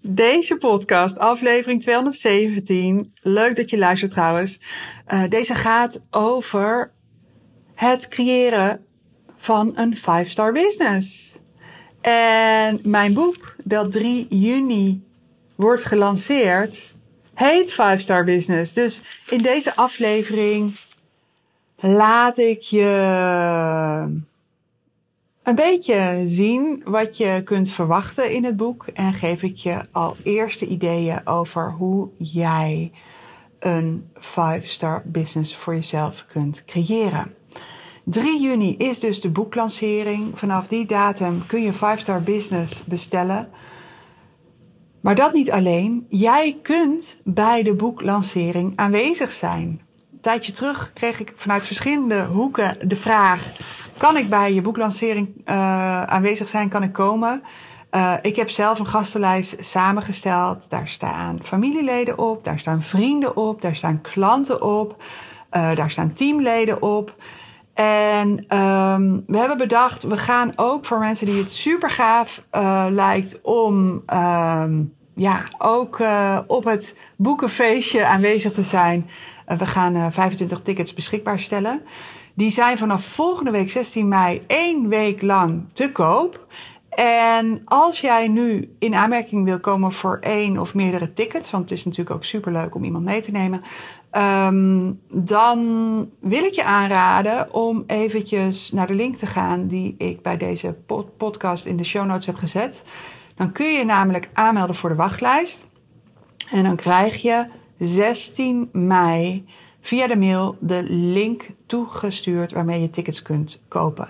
Deze podcast, aflevering 217. Leuk dat je luistert trouwens. Uh, deze gaat over het creëren van een 5-star business. En mijn boek, dat 3 juni wordt gelanceerd, heet 5-star business. Dus in deze aflevering laat ik je een beetje zien wat je kunt verwachten in het boek en geef ik je al eerste ideeën over hoe jij een 5-star business voor jezelf kunt creëren. 3 juni is dus de boeklancering. Vanaf die datum kun je 5-star business bestellen. Maar dat niet alleen. Jij kunt bij de boeklancering aanwezig zijn. Een tijdje terug kreeg ik vanuit verschillende hoeken de vraag: kan ik bij je boeklancering uh, aanwezig zijn? Kan ik komen? Uh, ik heb zelf een gastenlijst samengesteld. Daar staan familieleden op, daar staan vrienden op, daar staan klanten op, uh, daar staan teamleden op. En um, we hebben bedacht, we gaan ook voor mensen die het super gaaf lijkt om um, ja, ook op het boekenfeestje aanwezig te zijn. we gaan 25 tickets beschikbaar stellen. Die zijn vanaf volgende week 16 mei één week lang te koop. En als jij nu in aanmerking wil komen voor één of meerdere tickets, want het is natuurlijk ook superleuk om iemand mee te nemen, um, dan wil ik je aanraden om eventjes naar de link te gaan die ik bij deze podcast in de show notes heb gezet. Dan kun je namelijk aanmelden voor de wachtlijst. En dan krijg je 16 mei via de mail de link toegestuurd waarmee je tickets kunt kopen.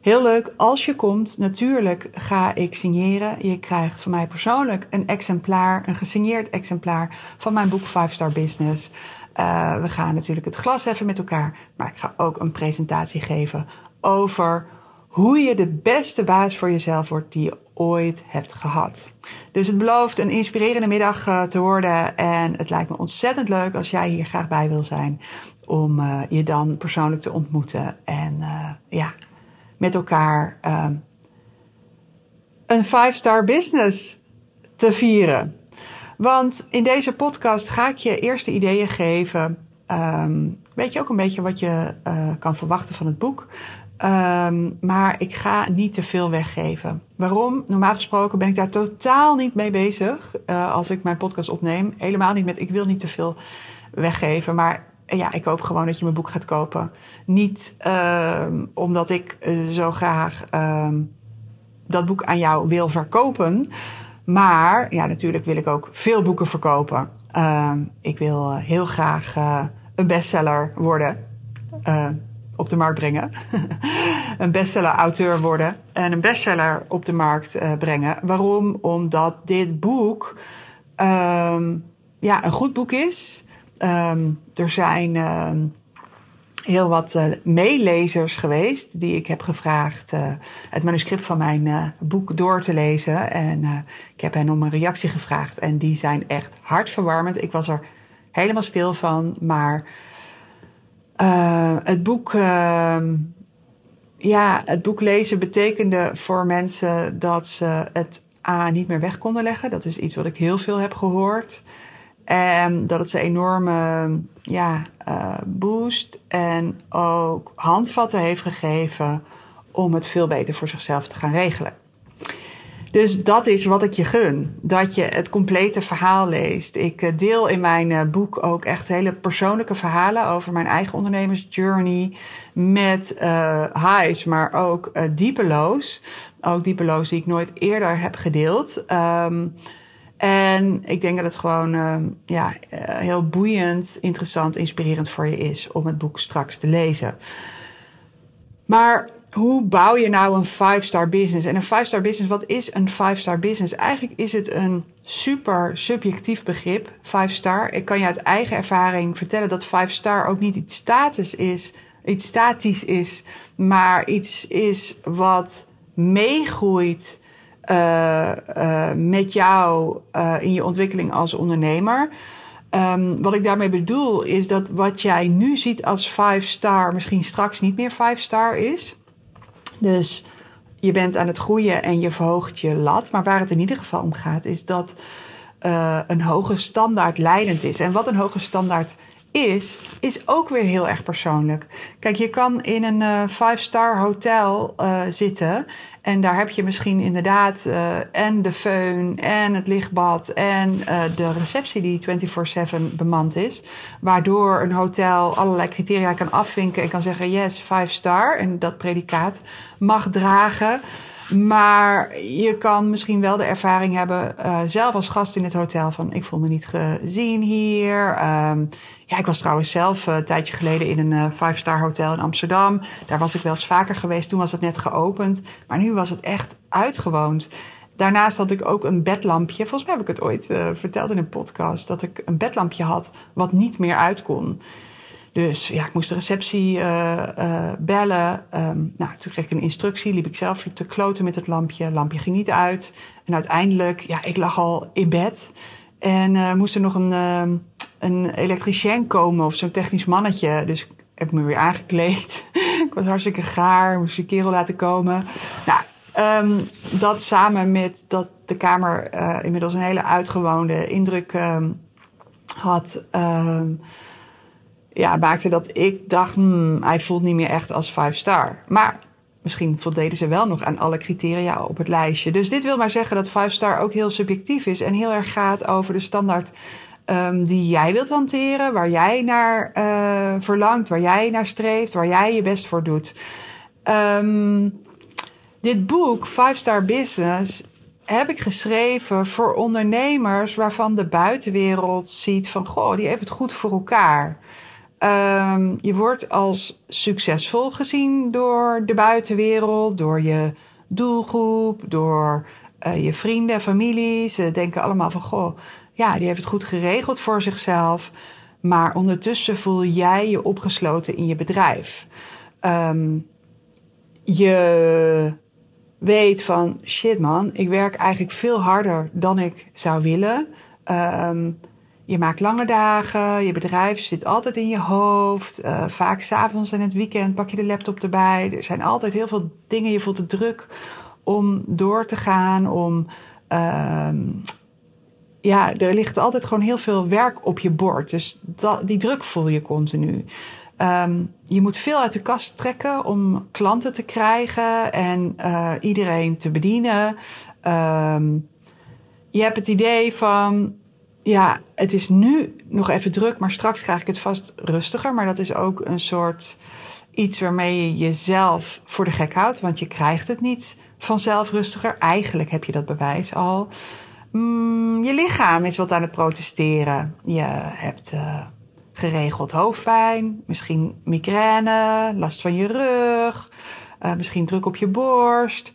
Heel leuk, als je komt, natuurlijk ga ik signeren. Je krijgt van mij persoonlijk een exemplaar, een gesigneerd exemplaar van mijn boek 5 Star Business. Uh, we gaan natuurlijk het glas even met elkaar, maar ik ga ook een presentatie geven over hoe je de beste baas voor jezelf wordt die je ooit hebt gehad. Dus het belooft een inspirerende middag uh, te worden. En het lijkt me ontzettend leuk als jij hier graag bij wil zijn. Om uh, je dan persoonlijk te ontmoeten. En uh, ja, met elkaar een 5-star business te vieren. Want in deze podcast ga ik je eerste ideeën geven. Um, weet je ook een beetje wat je kan verwachten van het boek. Um, maar ik ga niet te veel weggeven. Waarom? Normaal gesproken ben ik daar totaal niet mee bezig uh, als ik mijn podcast opneem. Helemaal niet met ik wil niet te veel weggeven. Maar ja, ik hoop gewoon dat je mijn boek gaat kopen. Niet uh, omdat ik uh, zo graag ehm, dat boek aan jou wil verkopen. Maar ja, natuurlijk wil ik ook veel boeken verkopen. ik wil heel graag een bestseller worden op de markt brengen. een bestseller-auteur worden en een bestseller op de markt uh, brengen. Waarom? Omdat dit boek um, ja, een goed boek is. Um, er zijn uh, heel wat uh, meelezers geweest die ik heb gevraagd uh, het manuscript van mijn boek door te lezen. En ik heb hen om een reactie gevraagd en die zijn echt hartverwarmend. Ik was er helemaal stil van, maar uh, het boek, uh, ja, het boek lezen betekende voor mensen dat ze het A niet meer weg konden leggen. Dat is iets wat ik heel veel heb gehoord. En dat het ze enorme ja, uh, boost en ook handvatten heeft gegeven om het veel beter voor zichzelf te gaan regelen. Dus dat is wat ik je gun. Dat je het complete verhaal leest. Ik eh, deel in mijn eh, boek ook echt hele persoonlijke verhalen over mijn eigen ondernemersjourney. Met uh, highs, maar ook uh, diepe lows. Ook diepe lows die ik nooit eerder heb gedeeld. Um, en ik denk dat het gewoon uh, ja, heel boeiend, interessant, inspirerend voor je is om het boek straks te lezen. Maar hoe bouw je nou een five-star business? En een five-star business, wat is een five-star business? Eigenlijk is het een super subjectief begrip, five-star. Ik kan je uit eigen ervaring vertellen dat five-star ook niet iets status is, iets statisch is, maar iets is wat meegroeit uh, uh, met jou uh, in je ontwikkeling als ondernemer. Um, wat ik daarmee bedoel is dat wat jij nu ziet als five-star misschien straks niet meer five-star is. Dus je bent aan het groeien en je verhoogt je lat. Maar waar het in ieder geval om gaat, is dat uh, een hoge standaard leidend is. En wat een hoge standaard is, is ook weer heel erg persoonlijk. Kijk, je kan in een uh, five-star hotel uh, zitten. En daar heb je misschien inderdaad uh, en de föhn en het lichtbad en de receptie die 24/7 bemand is. Waardoor een hotel allerlei criteria kan afvinken en kan zeggen yes, five star. En dat predicaat mag dragen. Maar je kan misschien wel de ervaring hebben, uh, zelf als gast in het hotel, van ik voel me niet gezien hier. Um, ja, ik was trouwens zelf uh, een tijdje geleden in een uh, five-star hotel in Amsterdam. Daar was ik wel eens vaker geweest. Toen was het net geopend. Maar nu was het echt uitgewoond. Daarnaast had ik ook een bedlampje. Volgens mij heb ik het ooit verteld in een podcast. Dat ik een bedlampje had wat niet meer uit kon. Dus ja, ik moest de receptie bellen. Um, nou, toen kreeg ik een instructie. Liep ik zelf te kloten met het lampje. Het lampje ging niet uit. En uiteindelijk, ja, ik lag al in bed. En moest er nog een een elektricien komen of zo'n technisch mannetje. Dus heb ik me weer aangekleed. ik was hartstikke gaar, moest een kerel laten komen. Nou, um, dat samen met dat de kamer inmiddels een hele uitgewoonde indruk had, ja, maakte dat ik dacht, hmm, hij voelt niet meer echt als five star. Maar misschien voldeden ze wel nog aan alle criteria op het lijstje. Dus dit wil maar zeggen dat five star ook heel subjectief is en heel erg gaat over de standaard um, die jij wilt hanteren, waar jij naar uh, verlangt, waar jij naar streeft, waar jij je best voor doet. Um, dit boek, Five Star Business, heb ik geschreven voor ondernemers waarvan de buitenwereld ziet van, goh, die heeft het goed voor elkaar. Um, je wordt als succesvol gezien door de buitenwereld, door je doelgroep, door uh, je vrienden en familie. Ze denken allemaal van, goh, ja, die heeft het goed geregeld voor zichzelf. Maar ondertussen voel jij je opgesloten in je bedrijf. Um, je weet van shit man, ik werk eigenlijk veel harder dan ik zou willen. Um, je maakt lange dagen, je bedrijf zit altijd in je hoofd. Uh, vaak s'avonds en het weekend pak je de laptop erbij. Er zijn altijd heel veel dingen. Je voelt de druk om door te gaan, om um, ja, er ligt altijd gewoon heel veel werk op je bord. Dus dat, die druk voel je continu. Um, je moet veel uit de kast trekken om klanten te krijgen en uh, iedereen te bedienen. Um, je hebt het idee van, ja, het is nu nog even druk, maar straks krijg ik het vast rustiger. Maar dat is ook een soort iets waarmee je jezelf voor de gek houdt, want je krijgt het niet vanzelf rustiger. Eigenlijk heb je dat bewijs al. Mm, je lichaam is wat aan het protesteren. Je hebt uh, geregeld hoofdpijn, misschien migraine, last van je rug, uh, misschien druk op je borst.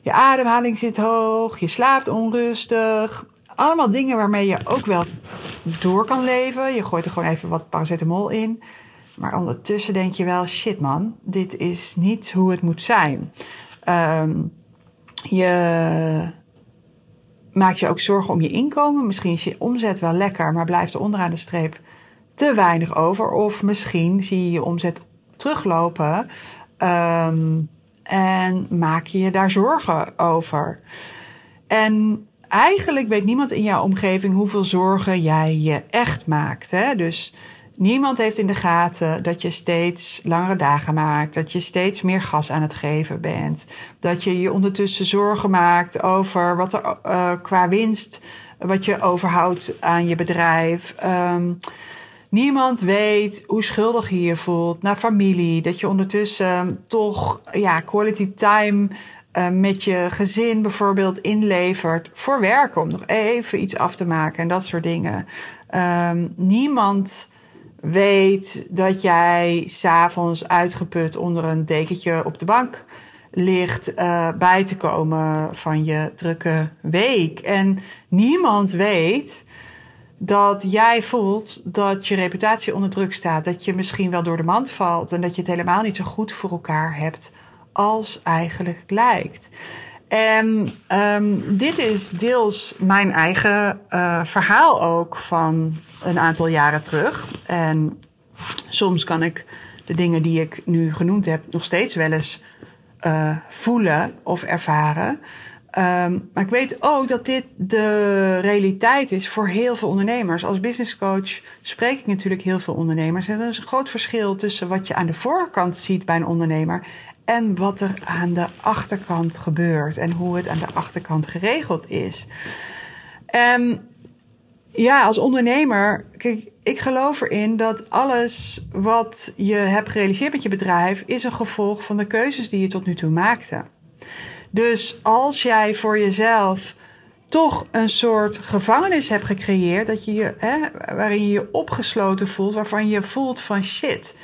Je ademhaling zit hoog, je slaapt onrustig. Allemaal dingen waarmee je ook wel door kan leven. Je gooit er gewoon even wat paracetamol in. Maar ondertussen denk je wel, shit man, dit is niet hoe het moet zijn. Um, je maak je ook zorgen om je inkomen. Misschien is je omzet wel lekker, maar blijft er onderaan de streep te weinig over. Of misschien zie je je omzet teruglopen um, en maak je je daar zorgen over. En eigenlijk weet niemand in jouw omgeving hoeveel zorgen jij je echt maakt. Hè? Dus Niemand heeft in de gaten dat je steeds langere dagen maakt, dat je steeds meer gas aan het geven bent, dat je je ondertussen zorgen maakt over wat er uh, qua winst, wat je overhoudt aan je bedrijf. Um, niemand weet hoe schuldig je je voelt naar familie, dat je ondertussen toch ja, quality time uh, met je gezin bijvoorbeeld inlevert voor werk om nog even iets af te maken en dat soort dingen. Um, niemand weet dat jij s'avonds uitgeput onder een dekentje op de bank ligt uh, bij te komen van je drukke week. En niemand weet dat jij voelt dat je reputatie onder druk staat. Dat je misschien wel door de mand valt en dat je het helemaal niet zo goed voor elkaar hebt als eigenlijk lijkt. En um, dit is deels mijn eigen uh, verhaal ook van een aantal jaren terug. En soms kan ik de dingen die ik nu genoemd heb nog steeds wel eens uh, voelen of ervaren. Um, maar ik weet ook dat dit de realiteit is voor heel veel ondernemers. Als businesscoach spreek ik natuurlijk heel veel ondernemers. En er is een groot verschil tussen wat je aan de voorkant ziet bij een ondernemer en wat er aan de achterkant gebeurt en hoe het aan de achterkant geregeld is. En ja, als ondernemer, kijk, ik geloof erin dat alles wat je hebt gerealiseerd met je bedrijf is een gevolg van de keuzes die je tot nu toe maakte. Dus als jij voor jezelf toch een soort gevangenis hebt gecreëerd, dat je je, hè, waarin je je opgesloten voelt, waarvan je voelt van shit.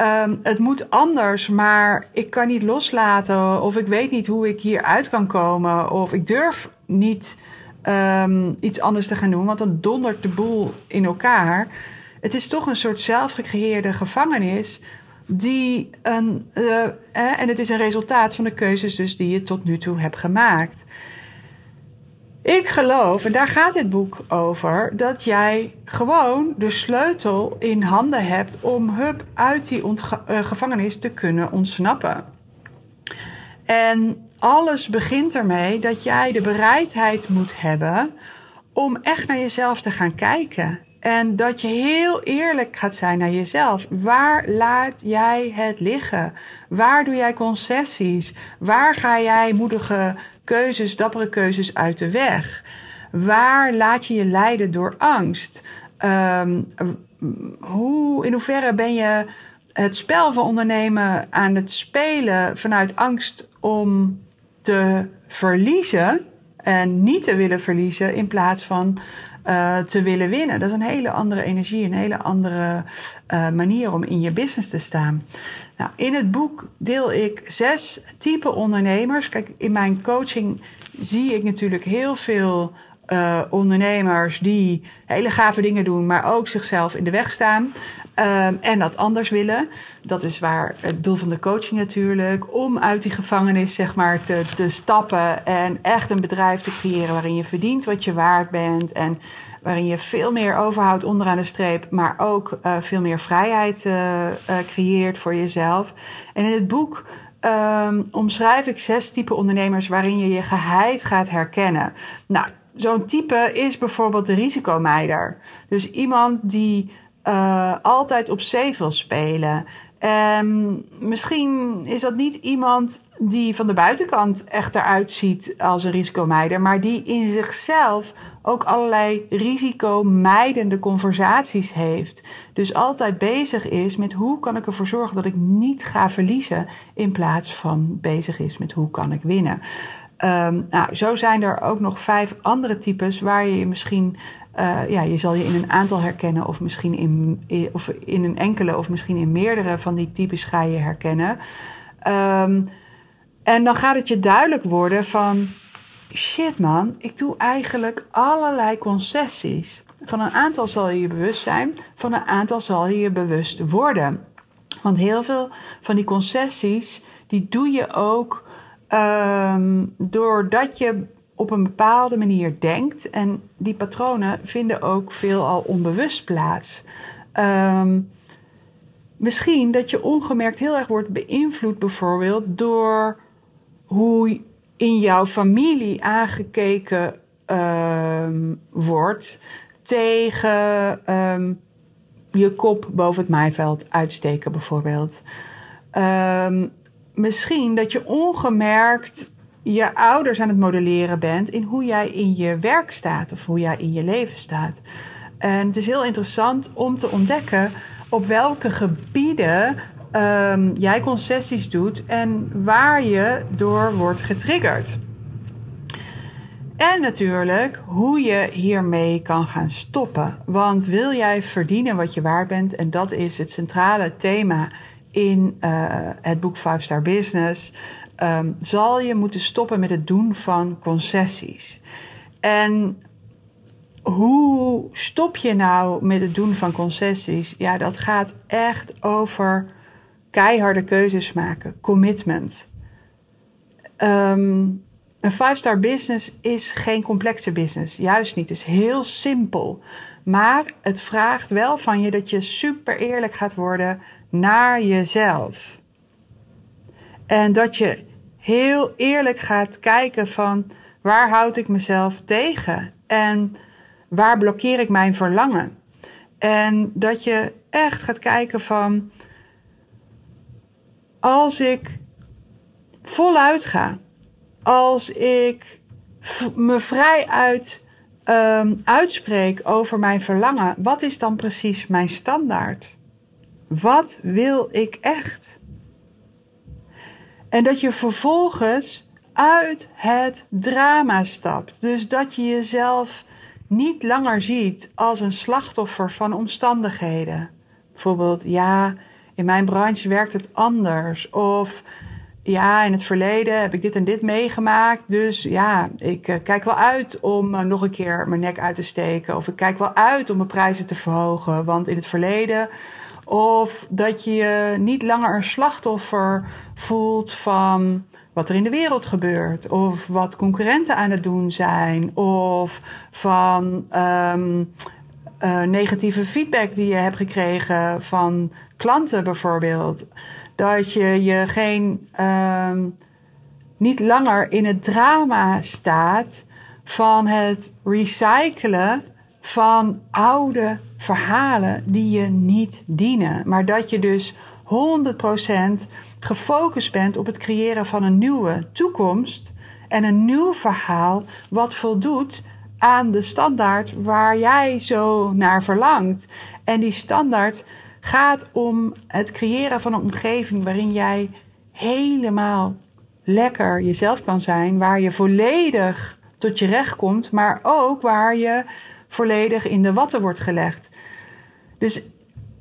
Um, het moet anders, maar ik kan niet loslaten. Of ik weet niet hoe ik hieruit kan komen. Of ik durf niet um, iets anders te gaan doen, want dan dondert de boel in elkaar. Het is toch een soort zelfgecreëerde gevangenis. Die een, uh, en het is een resultaat van de keuzes dus die je tot nu toe hebt gemaakt. Ik geloof, en daar gaat dit boek over, dat jij gewoon de sleutel in handen hebt om hup uit die uh, gevangenis te kunnen ontsnappen. En alles begint ermee dat jij de bereidheid moet hebben om echt naar jezelf te gaan kijken. En dat je heel eerlijk gaat zijn naar jezelf. Waar laat jij het liggen? Waar doe jij concessies? Waar ga jij moedige keuzes, dappere keuzes uit de weg? Waar laat je je leiden door angst? Hoe, in hoeverre ben je het spel van ondernemen aan het spelen vanuit angst om te verliezen en niet te willen verliezen in plaats van uh, te willen winnen. Dat is een hele andere energie, een hele andere uh, manier om in je business te staan. Nou, in het boek deel ik zes type ondernemers. Kijk, in mijn coaching zie ik natuurlijk heel veel uh, ondernemers die hele gave dingen doen, maar ook zichzelf in de weg staan. Um, en dat anders willen. Dat is waar het doel van de coaching natuurlijk. Om uit die gevangenis zeg maar te, te stappen. En echt een bedrijf te creëren waarin je verdient wat je waard bent. En waarin je veel meer overhoudt onderaan de streep. Maar ook uh, veel meer vrijheid uh, creëert voor jezelf. En in het boek um, omschrijf ik zes type ondernemers waarin je je geheid gaat herkennen. Nou, zo'n type is bijvoorbeeld de risicomeider. Dus iemand die altijd op zee wil spelen. Um, misschien is dat niet iemand die van de buitenkant echt eruit ziet als een risicomeider, maar die in zichzelf ook allerlei risicomijdende conversaties heeft. Dus altijd bezig is met hoe kan ik ervoor zorgen dat ik niet ga verliezen, in plaats van bezig is met hoe kan ik winnen. Um, nou, zo zijn er ook nog vijf andere types waar je misschien uh, ja, je zal je in een aantal herkennen, of misschien in, of in een enkele, of misschien in meerdere van die types ga je herkennen. Um, en dan gaat het je duidelijk worden van shit man, ik doe eigenlijk allerlei concessies. Van een aantal zal je je bewust zijn, van een aantal zal je je bewust worden. Want heel veel van die concessies, die doe je ook um, doordat je op een bepaalde manier denkt. En die patronen vinden ook veelal onbewust plaats. Um, misschien dat je ongemerkt heel erg wordt beïnvloed, bijvoorbeeld door hoe in jouw familie aangekeken um, wordt tegen um, je kop boven het maaiveld uitsteken, bijvoorbeeld. misschien dat je ongemerkt je ouders aan het modelleren bent in hoe jij in je werk staat of hoe jij in je leven staat. En het is heel interessant om te ontdekken op welke gebieden um, jij concessies doet en waar je door wordt getriggerd. En natuurlijk hoe je hiermee kan gaan stoppen. Want wil jij verdienen wat je waard bent, en dat is het centrale thema in uh, het boek Five Star Business, ehm, zal je moeten stoppen met het doen van concessies. En hoe stop je nou met het doen van concessies? Ja, dat gaat echt over keiharde keuzes maken, commitment. Um, een five-star business is geen complexe business, juist niet. Het is heel simpel. Maar het vraagt wel van je dat je super eerlijk gaat worden naar jezelf. En dat je heel eerlijk gaat kijken van waar houd ik mezelf tegen en waar blokkeer ik mijn verlangen. En dat je echt gaat kijken van als ik voluit ga, als ik me vrij uit um, uitspreek over mijn verlangen, wat is dan precies mijn standaard? Wat wil ik echt? En dat je vervolgens uit het drama stapt. Dus dat je jezelf niet langer ziet als een slachtoffer van omstandigheden. Bijvoorbeeld, ja, in mijn branche werkt het anders. Of ja, in het verleden heb ik dit en dit meegemaakt. Dus ja, ik uh, kijk wel uit om uh, nog een keer mijn nek uit te steken. Of ik kijk wel uit om mijn prijzen te verhogen. Want in het verleden. Of dat je je niet langer een slachtoffer voelt van wat er in de wereld gebeurt. Of wat concurrenten aan het doen zijn. Of van um, uh, negatieve feedback die je hebt gekregen van klanten bijvoorbeeld dat je je geen, uh, niet langer in het drama staat van het recyclen van oude verhalen die je niet dienen. Maar dat je dus 100% gefocust bent op het creëren van een nieuwe toekomst en een nieuw verhaal wat voldoet aan de standaard waar jij zo naar verlangt. En die standaard gaat om het creëren van een omgeving waarin jij helemaal lekker jezelf kan zijn, waar je volledig tot je recht komt, maar ook waar je volledig in de watten wordt gelegd. Dus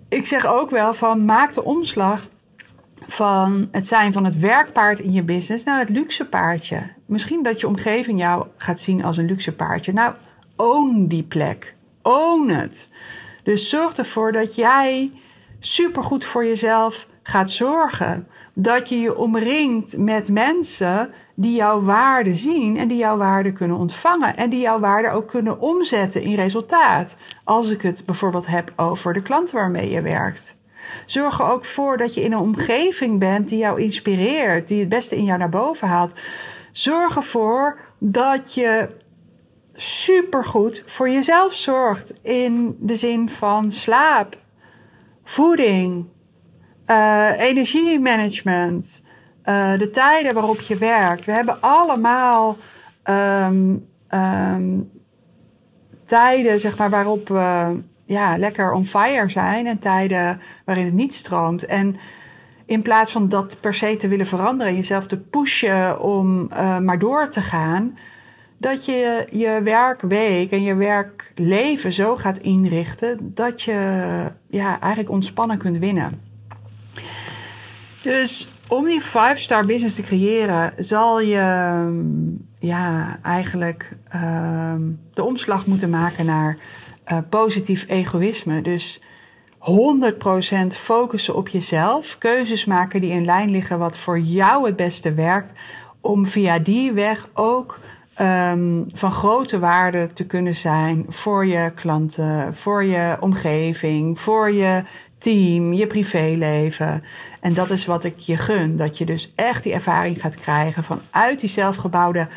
ik zeg ook wel van maak de omslag van het zijn van het werkpaard in je business naar het luxe paardje. Misschien dat je omgeving jou gaat zien als een luxe paardje. Nou, own die plek. Own het. Dus zorg ervoor dat jij supergoed voor jezelf gaat zorgen. Dat je je omringt met mensen die jouw waarde zien en die jouw waarde kunnen ontvangen. En die jouw waarde ook kunnen omzetten in resultaat. Als ik het bijvoorbeeld heb over de klanten waarmee je werkt. Zorg er ook voor dat je in een omgeving bent die jou inspireert, die het beste in jou naar boven haalt. Zorg ervoor dat je supergoed voor jezelf zorgt in de zin van slaap, voeding, uh, energiemanagement, uh, de tijden waarop je werkt. We hebben allemaal um, um, tijden zeg maar, waarop we ja, lekker on fire zijn en tijden waarin het niet stroomt. En in plaats van dat per se te willen veranderen, jezelf te pushen om uh, maar door te gaan, dat je je werkweek en je werkleven zo gaat inrichten dat je ja, eigenlijk ontspannen kunt winnen. Dus om die 5-star business te creëren, zal je ja, eigenlijk uh, de omslag moeten maken naar uh, positief egoïsme. Dus 100% focussen op jezelf, keuzes maken die in lijn liggen wat voor jou het beste werkt, om via die weg ook um, van grote waarde te kunnen zijn voor je klanten, voor je omgeving, voor je team, je privéleven. En dat is wat ik je gun. Dat je dus echt die ervaring gaat krijgen vanuit die zelfgebouwde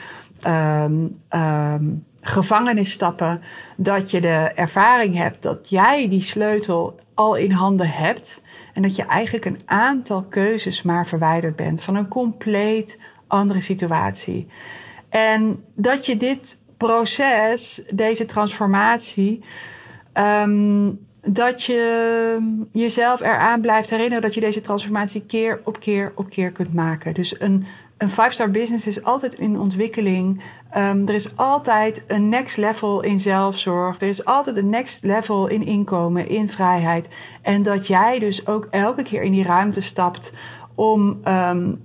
um, um, gevangenis stappen. Dat je de ervaring hebt dat jij die sleutel al in handen hebt. En dat je eigenlijk een aantal keuzes maar verwijderd bent van een compleet andere situatie. En dat je dit proces, deze transformatie, um, dat je jezelf eraan blijft herinneren dat je deze transformatie keer op keer op keer kunt maken. Dus een, een five-star business is altijd in ontwikkeling. Um, er is altijd een next level in zelfzorg. Er is altijd een next level in inkomen, in vrijheid. En dat jij dus ook elke keer in die ruimte stapt om um,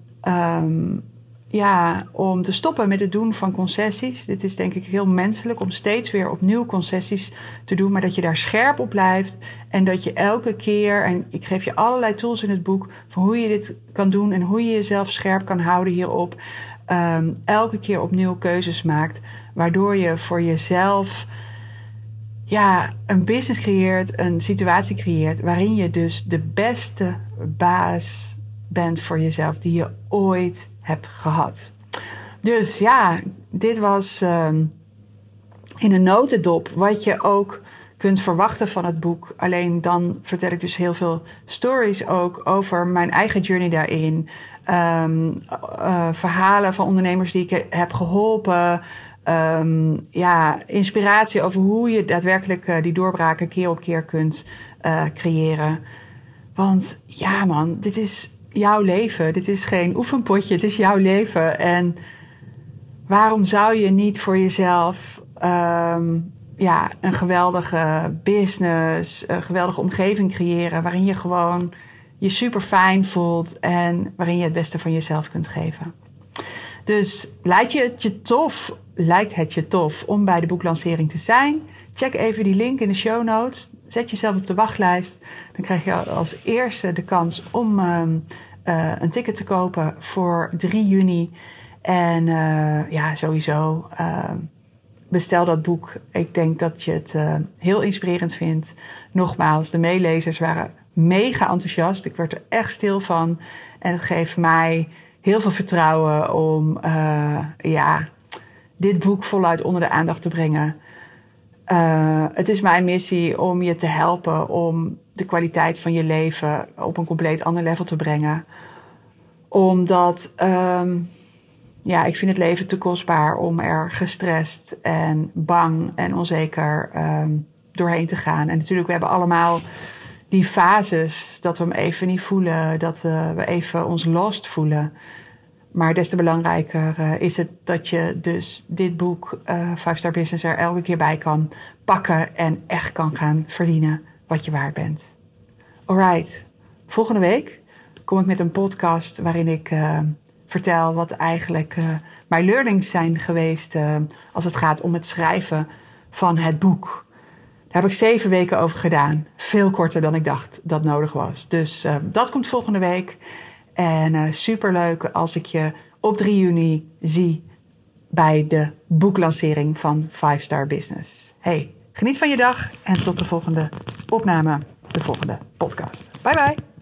ja, om te stoppen met het doen van concessies. Dit is denk ik heel menselijk om steeds weer opnieuw concessies te doen, maar dat je daar scherp op blijft en dat je elke keer, en ik geef je allerlei tools in het boek van hoe je dit kan doen en hoe je jezelf scherp kan houden hierop, um, elke keer opnieuw keuzes maakt, waardoor je voor jezelf ja, een business creëert, een situatie creëert waarin je dus de beste baas bent voor jezelf die je ooit hebt gehad. Dus ja, dit was ehm, in een notendop wat je ook kunt verwachten van het boek. Alleen dan vertel ik dus heel veel stories ook over mijn eigen journey daarin. Ehm, eh, verhalen van ondernemers die ik heb geholpen. Ehm, ja, inspiratie over hoe je daadwerkelijk uh, die doorbraken keer op keer kunt uh, creëren. Want ja, man, dit is jouw leven. Dit is geen oefenpotje, het is jouw leven. En waarom zou je niet voor jezelf um, ja, een geweldige business, een geweldige omgeving creëren waarin je gewoon je super fijn voelt en waarin je het beste van jezelf kunt geven. Dus lijkt je het je tof, lijkt het je tof om bij de boeklancering te zijn? Check even die link in de show notes. Zet jezelf op de wachtlijst. Dan krijg je als eerste de kans om um, uh, een ticket te kopen voor 3 juni. En uh, ja, sowieso uh, bestel dat boek. Ik denk dat je het heel inspirerend vindt. Nogmaals, de meelezers waren mega enthousiast. Ik werd er echt stil van. En het geeft mij heel veel vertrouwen om ja, dit boek voluit onder de aandacht te brengen. Uh, het is mijn missie om je te helpen om de kwaliteit van je leven op een compleet ander level te brengen. Omdat, um, ja, ik vind het leven te kostbaar om er gestrest en bang en onzeker um, doorheen te gaan. En natuurlijk, we hebben allemaal die fases dat we hem even niet voelen, dat we, we even ons lost voelen. Maar des te belangrijker uh, is het dat je dus dit boek, uh, Five Star Business, er elke keer bij kan pakken en echt kan gaan verdienen wat je waard bent. Alright, volgende week kom ik met een podcast waarin ik uh, vertel wat eigenlijk mijn learnings zijn geweest als het gaat om het schrijven van het boek. Daar heb ik zeven weken over gedaan. Veel korter dan ik dacht dat nodig was. Dus dat komt volgende week. En uh, superleuk als ik je op 3 juni zie bij de boeklancering van 5 Star Business. Hey, geniet van je dag en tot de volgende opname, de volgende podcast. Bye bye.